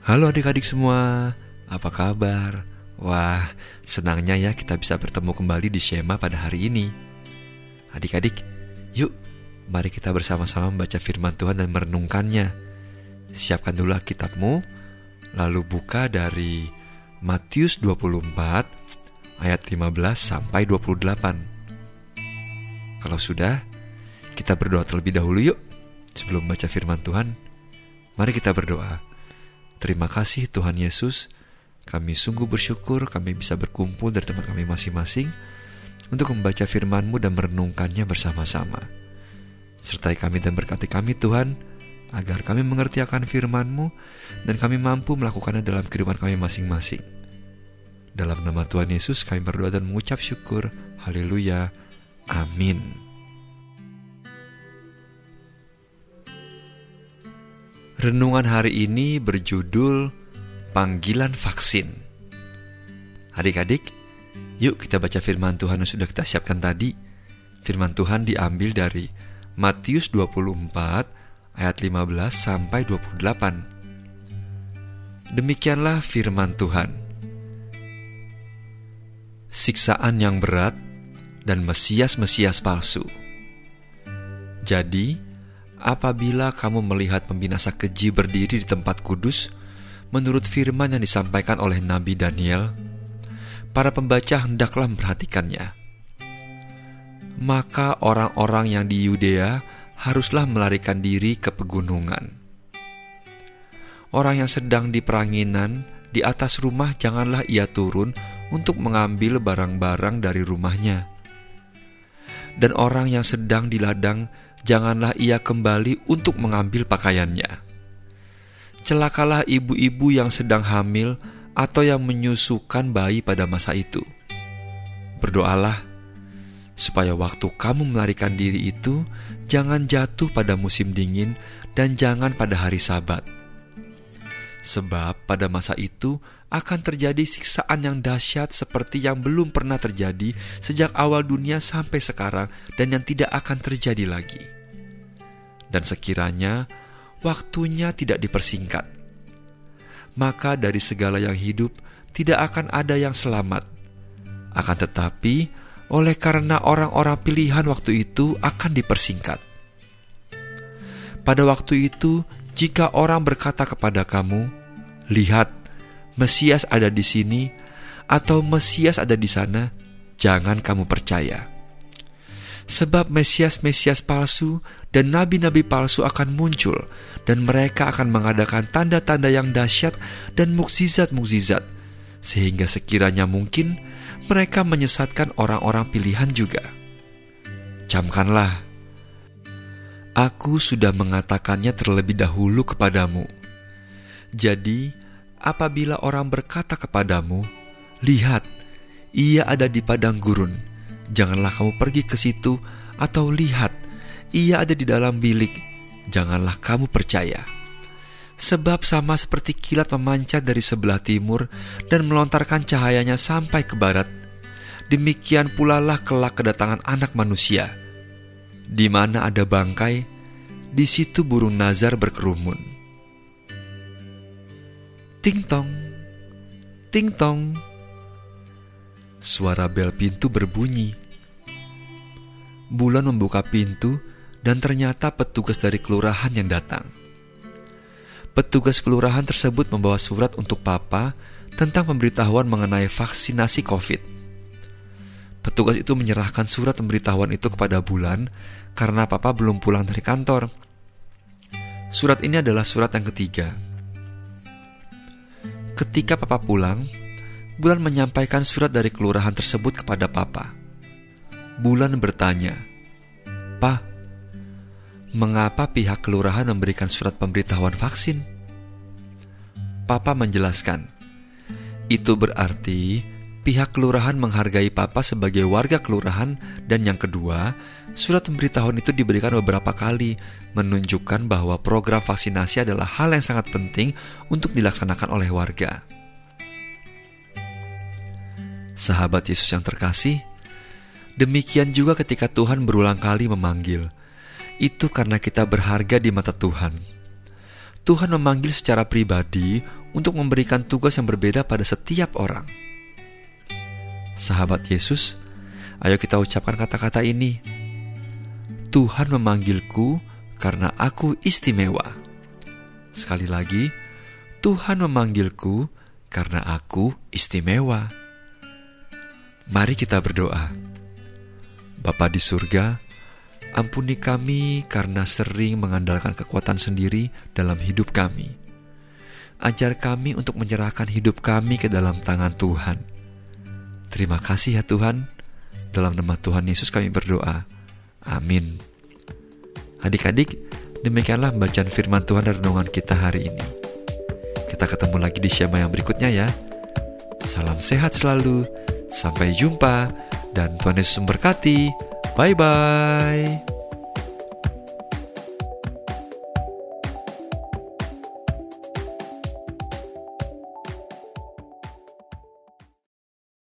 Halo adik-adik semua, apa kabar? Wah, senangnya ya kita bisa bertemu kembali di Shema pada hari ini. Adik-adik, yuk mari kita bersama-sama membaca firman Tuhan dan merenungkannya. Siapkan dulu Alkitabmu, lalu buka dari Matius 24 ayat 15 sampai 28. Kalau sudah, kita berdoa terlebih dahulu yuk. Sebelum baca firman Tuhan, mari kita berdoa. Terima kasih Tuhan Yesus. Kami sungguh bersyukur kami bisa berkumpul dari tempat kami masing-masing untuk membaca firman-Mu dan merenungkannya bersama-sama. Sertai kami dan berkati kami Tuhan, agar kami mengerti akan firman-Mu dan kami mampu melakukannya dalam kehidupan kami masing-masing. Dalam nama Tuhan Yesus kami berdoa dan mengucap syukur. Haleluya. Amin. Renungan hari ini berjudul Panggilan Vaksin. Adik-adik, yuk kita baca firman Tuhan yang sudah kita siapkan tadi. Firman Tuhan diambil dari Matius 24 ayat 15 sampai 28. Demikianlah firman Tuhan. Siksaan yang berat dan mesias-mesias palsu. Jadi, apabila kamu melihat pembinasa keji berdiri di tempat kudus, menurut firman yang disampaikan oleh Nabi Daniel, para pembaca hendaklah memperhatikannya. Maka orang-orang yang di Yudea haruslah melarikan diri ke pegunungan. Orang yang sedang di peranginan di atas rumah janganlah ia turun untuk mengambil barang-barang dari rumahnya. Dan orang yang sedang di ladang janganlah ia kembali untuk mengambil pakaiannya. Celakalah ibu-ibu yang sedang hamil atau yang menyusukan bayi pada masa itu. Berdoalah supaya waktu kamu melarikan diri itu jangan jatuh pada musim dingin dan jangan pada hari Sabat. Sebab pada masa itu akan terjadi siksaan yang dahsyat seperti yang belum pernah terjadi sejak awal dunia sampai sekarang dan yang tidak akan terjadi lagi. Dan sekiranya waktunya tidak dipersingkat, maka dari segala yang hidup tidak akan ada yang selamat. Akan tetapi, oleh karena orang-orang pilihan waktu itu akan dipersingkat. Pada waktu itu, jika orang berkata kepada kamu, "Lihat, Mesias ada di sini," atau "Mesias ada di sana," jangan kamu percaya. Sebab Mesias-Mesias palsu dan nabi-nabi palsu akan muncul, dan mereka akan mengadakan tanda-tanda yang dahsyat dan mukjizat-mukjizat, sehingga sekiranya mungkin mereka menyesatkan orang-orang pilihan juga. Camkanlah, aku sudah mengatakannya terlebih dahulu kepadamu. Jadi, apabila orang berkata kepadamu, "Lihat, ia ada di padang gurun," janganlah kamu pergi ke situ, atau lihat, ia ada di dalam bilik, janganlah kamu percaya. Sebab sama seperti kilat memancat dari sebelah timur dan melontarkan cahayanya sampai ke barat, demikian pula lah kelak kedatangan anak manusia. Di mana ada bangkai, di situ burung nazar berkerumun. Ting tong, ting tong. Suara bel pintu berbunyi. Bulan membuka pintu dan ternyata petugas dari kelurahan yang datang. Petugas kelurahan tersebut membawa surat untuk Papa tentang pemberitahuan mengenai vaksinasi COVID. Petugas itu menyerahkan surat pemberitahuan itu kepada Bulan karena Papa belum pulang dari kantor. Surat ini adalah surat yang ketiga. Ketika Papa pulang, Bulan menyampaikan surat dari kelurahan tersebut kepada Papa. Bulan bertanya, "Pak, mengapa pihak kelurahan memberikan surat pemberitahuan vaksin?" Papa menjelaskan, "Itu berarti pihak kelurahan menghargai Papa sebagai warga kelurahan, dan yang kedua, surat pemberitahuan itu diberikan beberapa kali, menunjukkan bahwa program vaksinasi adalah hal yang sangat penting untuk dilaksanakan oleh warga." Sahabat Yesus yang terkasih, demikian juga ketika Tuhan berulang kali memanggil. Itu karena kita berharga di mata Tuhan. Tuhan memanggil secara pribadi untuk memberikan tugas yang berbeda pada setiap orang. Sahabat Yesus, ayo kita ucapkan kata-kata ini. Tuhan memanggilku karena aku istimewa. Sekali lagi, Tuhan memanggilku karena aku istimewa. Mari kita berdoa. Bapa di surga, ampuni kami karena sering mengandalkan kekuatan sendiri dalam hidup kami. Ajar kami untuk menyerahkan hidup kami ke dalam tangan Tuhan. Terima kasih ya Tuhan. Dalam nama Tuhan Yesus kami berdoa. Amin. Adik-adik, demikianlah bacaan firman Tuhan dan renungan kita hari ini. Kita ketemu lagi di Syama yang berikutnya ya. Salam sehat selalu. Sampai jumpa dan Tuhan Yesus memberkati. Bye bye.